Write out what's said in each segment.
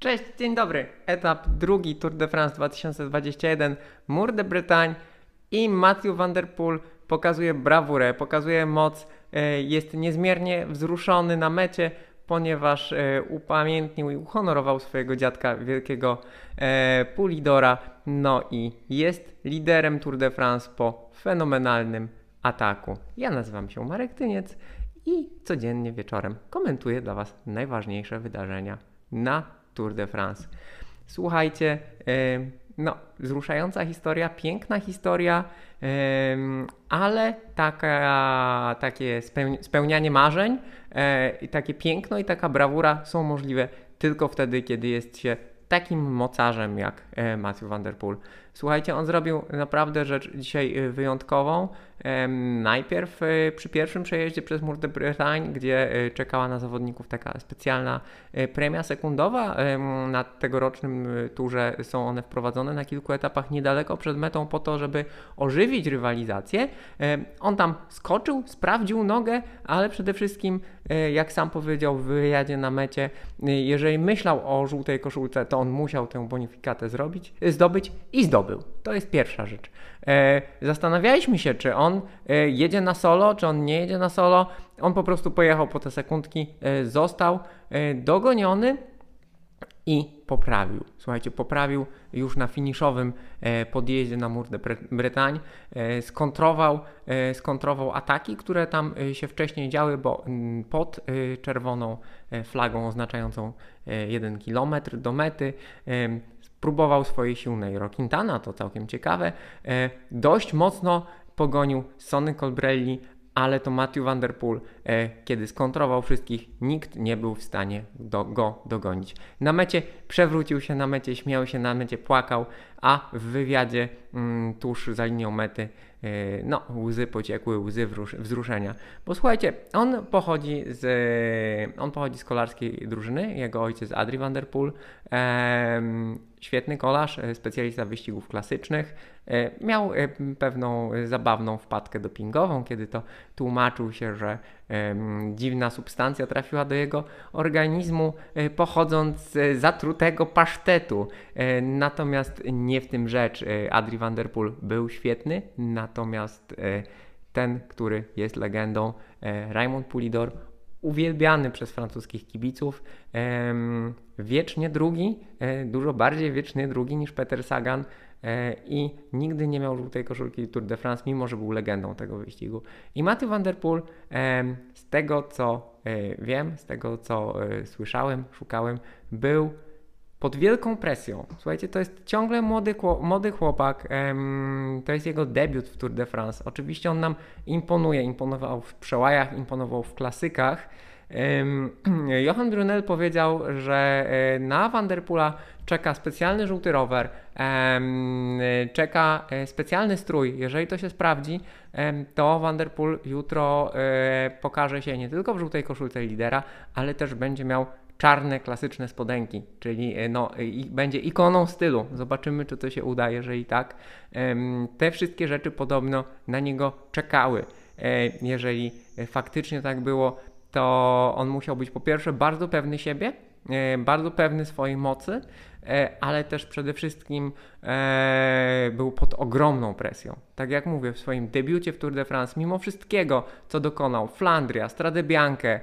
Cześć, dzień dobry. Etap drugi Tour de France 2021. Mur de Bretagne i Matthew Van Der Poel pokazuje brawurę, pokazuje moc. e, Jest niezmiernie wzruszony na mecie, ponieważ e, upamiętnił i uhonorował swojego dziadka, wielkiego e, Pulidora. No i jest liderem Tour de France po fenomenalnym ataku. Ja nazywam się Marek Tyniec i codziennie wieczorem komentuję dla Was najważniejsze wydarzenia na Tour de France. Słuchajcie, no, wzruszająca historia, piękna historia, ale taka, takie spełni- spełnianie marzeń e, i takie piękno i taka brawura są możliwe tylko wtedy, kiedy jest się takim mocarzem jak e, Matthew Van Der Poel. Słuchajcie, on zrobił naprawdę rzecz dzisiaj e, wyjątkową. Najpierw e, przy pierwszym przejeździe przez Mur de Bretagne, gdzie e, czekała na zawodników taka specjalna premia sekundowa. Na tegorocznym turze są one wprowadzone na kilku etapach niedaleko przed metą po to, żeby ożywić rywalizację. On tam skoczył, sprawdził nogę, ale przede wszystkim, jak sam powiedział w wywiadzie na mecie, jeżeli myślał o żółtej koszulce, to on musiał tę bonifikatę zrobić, zdobyć i To jest pierwsza rzecz. E, Zastanawialiśmy się, czy on e, jedzie na solo, czy on nie jedzie na solo. On po prostu pojechał po te sekundki, e, został dogoniony i poprawił. Słuchajcie, poprawił już na finiszowym podjeździe na Mur de Bre- Bretagne. Skontrował, skontrował ataki, które tam się wcześniej działy, bo pod czerwoną flagą oznaczającą e, 1 km do mety próbował swojej sił Nairo Quintana, to całkiem ciekawe. E, dość mocno pogonił Sonny Colbrelli, ale to Matthew Van Der Poel, e, kiedy skontrował wszystkich, nikt nie był w stanie do, go dogonić. Na mecie przewrócił się na mecie, śmiał się na mecie, płakał, a w wywiadzie mm, tuż za linią mety no, łzy pociekły, łzy wzrusz- wzruszenia. Bo słuchajcie, on pochodzi z, on pochodzi z kolarskiej drużyny, jego ojciec Adri Van Der Poel, em, świetny kolarz, e, specjalista wyścigów klasycznych. E, Miał e, pewną zabawną wpadkę dopingową, kiedy to tłumaczył się, że dziwna substancja trafiła do jego organizmu e, pochodząc z zatrutego pasztetu. E, Natomiast nie w tym rzecz. E, Adri Van Der Poel był świetny, natomiast ten, który jest legendą, Raymond Pulidor, uwielbiany przez francuskich kibiców, wiecznie drugi, dużo bardziej wiecznie drugi niż Peter Sagan i nigdy nie miał żółtej koszulki Tour de France, mimo że był legendą tego wyścigu. I Matthew Van Der Poel, z tego co e, wiem, z tego co e, słyszałem, szukałem, był pod wielką presją. Słuchajcie, to jest ciągle młody, młody chłopak. to jest jego debiut w Tour de France. Oczywiście on nam imponuje. Imponował w przełajach, imponował w klasykach. Johan Brunel powiedział, że e, na Van Der Poola czeka specjalny żółty rower, czeka e, specjalny strój. Jeżeli to się sprawdzi, to Van Der Poel jutro e, pokaże się nie tylko w żółtej koszulce lidera, ale też będzie miał czarne, klasyczne spodenki, czyli e, no, i będzie ikoną stylu. Zobaczymy, czy to się uda, jeżeli tak. Te wszystkie rzeczy podobno na niego czekały. Jeżeli faktycznie tak było, to on musiał być po pierwsze bardzo pewny siebie, bardzo pewny swojej mocy, e, ale też przede wszystkim e, był pod ogromną presją. Tak jak mówię, w swoim debiucie w Tour de France, mimo wszystkiego, co dokonał, Flandria, Strade Bianche,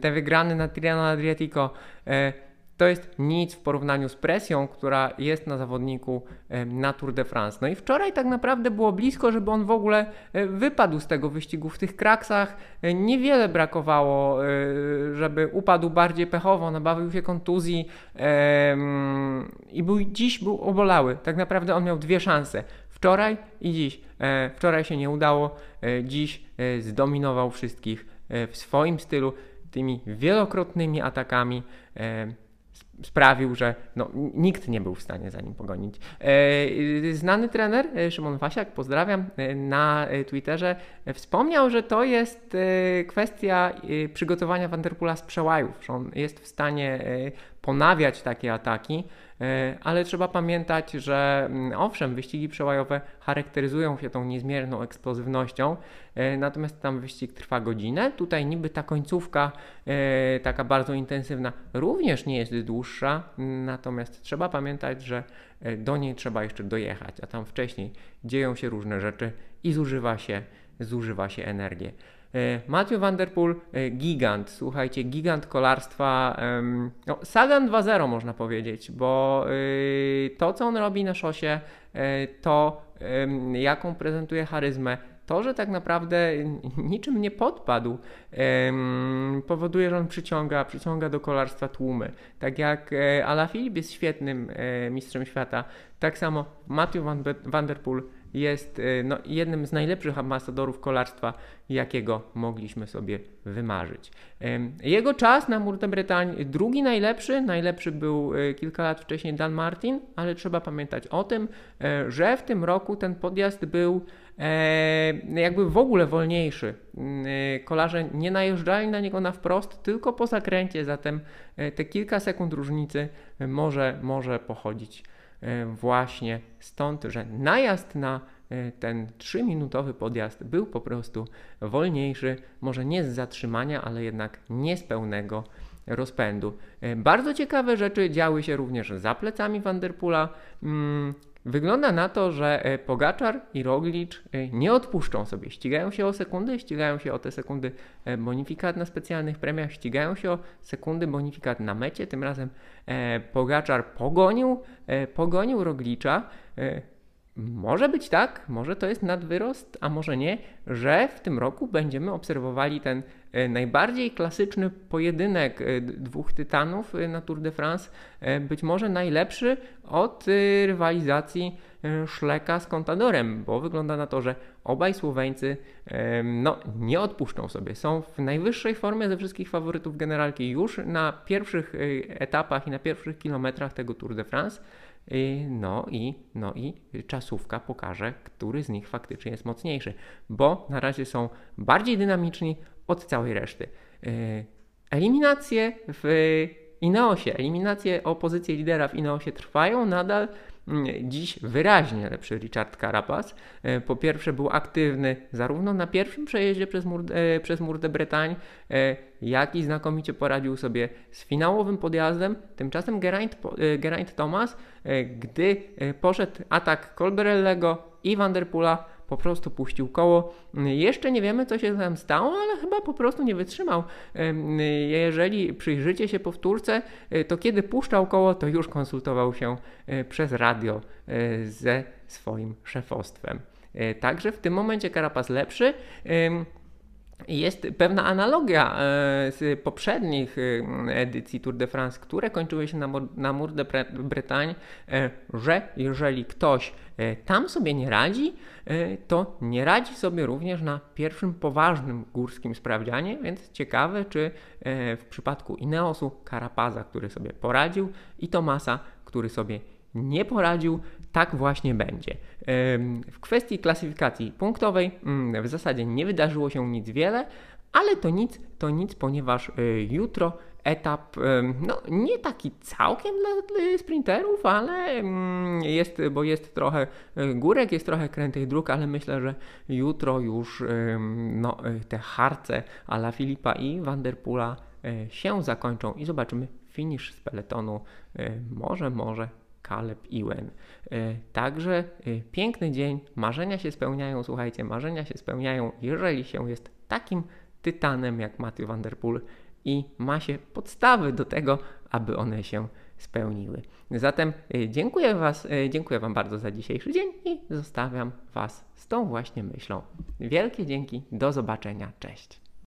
te wygrane na Tirreno Adriatico, e, to jest nic w porównaniu z presją, która jest na zawodniku na Tour de France. No i wczoraj tak naprawdę było blisko, żeby on w ogóle e, wypadł z tego wyścigu. W tych kraksach e, niewiele brakowało, e, żeby upadł bardziej pechowo, nabawił się kontuzji i był, dziś był obolały. Tak naprawdę on miał dwie szanse. Wczoraj i dziś. Wczoraj się nie udało, dziś zdominował wszystkich w swoim stylu, tymi wielokrotnymi atakami. E, sprawił, że no, nikt nie był w stanie za nim pogonić. Znany trener Szymon Wasiak, pozdrawiam, na Twitterze wspomniał, że to jest kwestia przygotowania Vanderpoola z przełajów, że on jest w stanie ponawiać takie ataki, e, ale trzeba pamiętać, że mm, owszem, wyścigi przełajowe charakteryzują się tą niezmierną eksplozywnością, e, natomiast tam wyścig trwa godzinę. Tutaj niby ta końcówka, e, taka bardzo intensywna, również nie jest dłuższa, natomiast trzeba pamiętać, że do niej trzeba jeszcze dojechać, a tam wcześniej dzieją się różne rzeczy i zużywa się, zużywa się energię. E, Matthew Vanderpool, e, gigant, słuchajcie, gigant kolarstwa. No, Sagan 2.0 można powiedzieć, bo e, to, co on robi na szosie, to jaką prezentuje charyzmę, to, że tak naprawdę niczym nie podpadł, powoduje, że on przyciąga, przyciąga do kolarstwa tłumy. Tak jak Alaphilippe jest świetnym mistrzem świata, tak samo Matthew Van, Van jest y, no, jednym z najlepszych ambasadorów kolarstwa, jakiego mogliśmy sobie wymarzyć. Jego czas na Mur de Bretagne drugi najlepszy, najlepszy był y, kilka lat wcześniej Dan Martin, ale trzeba pamiętać o tym, e, że w tym roku ten podjazd był e, jakby w ogóle wolniejszy. Mm, e, kolarze nie najeżdżali na niego na wprost, tylko po zakręcie, zatem te kilka sekund różnicy może, może pochodzić E, właśnie stąd, że najazd na e, ten 3-minutowy podjazd był po prostu wolniejszy, może nie z zatrzymania, ale jednak nie z pełnego rozpędu. E, bardzo ciekawe rzeczy działy się również za plecami Vanderpoola. Wygląda na to, że e, Pogaczar i Roglic e, nie odpuszczą sobie. Ścigają się o sekundy, ścigają się o te sekundy e, bonifikat na specjalnych premiach, ścigają się o sekundy bonifikat na mecie. Tym razem Pogaczar pogonił, pogonił Roglicza. Może być tak, może to jest nadwyrost, a może nie, że w tym roku będziemy obserwowali ten e, najbardziej klasyczny pojedynek e, dwóch tytanów e, na Tour de France, być może najlepszy od rywalizacji Szleka z Contadorem, bo wygląda na to, że obaj Słoweńcy no, nie odpuszczą sobie. Są w najwyższej formie ze wszystkich faworytów generalki już na pierwszych etapach i na pierwszych kilometrach tego Tour de France. No i, no i czasówka pokaże, który z nich faktycznie jest mocniejszy, bo na razie są bardziej dynamiczni od całej reszty. Y, eliminacje w Ineosie, eliminacje o pozycję lidera w Ineosie trwają nadal. Dziś wyraźnie lepszy Richard Carapaz. Y, po pierwsze był aktywny zarówno na pierwszym przejeździe przez Mur, e, przez Mur de Bretagne, e, jak i znakomicie poradził sobie z finałowym podjazdem. Tymczasem Geraint, e, Geraint Thomas, gdy poszedł atak Colbrellego i Vanderpoola, po prostu puścił koło. Jeszcze nie wiemy, co się tam stało, ale chyba po prostu nie wytrzymał. Jeżeli przyjrzycie się powtórce, e, to kiedy puszczał koło, to już konsultował się e, przez radio e, ze swoim szefostwem. Także w tym momencie Karapaz lepszy. Jest pewna analogia z poprzednich edycji Tour de France, które kończyły się na, Mur de Bretagne, że jeżeli ktoś tam sobie nie radzi, E, to nie radzi sobie również na pierwszym poważnym górskim sprawdzianie, więc ciekawe, czy e, w przypadku Ineosu, Karapaza, który sobie poradził i Tomasa, który sobie nie poradził, tak właśnie będzie. W kwestii klasyfikacji punktowej mm, w zasadzie nie wydarzyło się nic wiele, ale to nic, to nic, ponieważ e, jutro etap, no nie taki całkiem dla sprinterów, ale mm, jest, bo jest trochę e, górek, jest trochę krętych dróg, ale myślę, że jutro już no, e, te harce ala Filipa i Vanderpoola e, się zakończą i zobaczymy finisz z peletonu. Może, może Caleb Iwen. Także piękny dzień, marzenia się spełniają, słuchajcie, marzenia się spełniają, jeżeli się jest takim tytanem jak Matthew Vanderpool i ma się podstawy do tego, aby one się spełniły. Zatem y, dziękuję, was, dziękuję Wam bardzo za dzisiejszy dzień i zostawiam Was z tą właśnie myślą. Wielkie dzięki, do zobaczenia, cześć.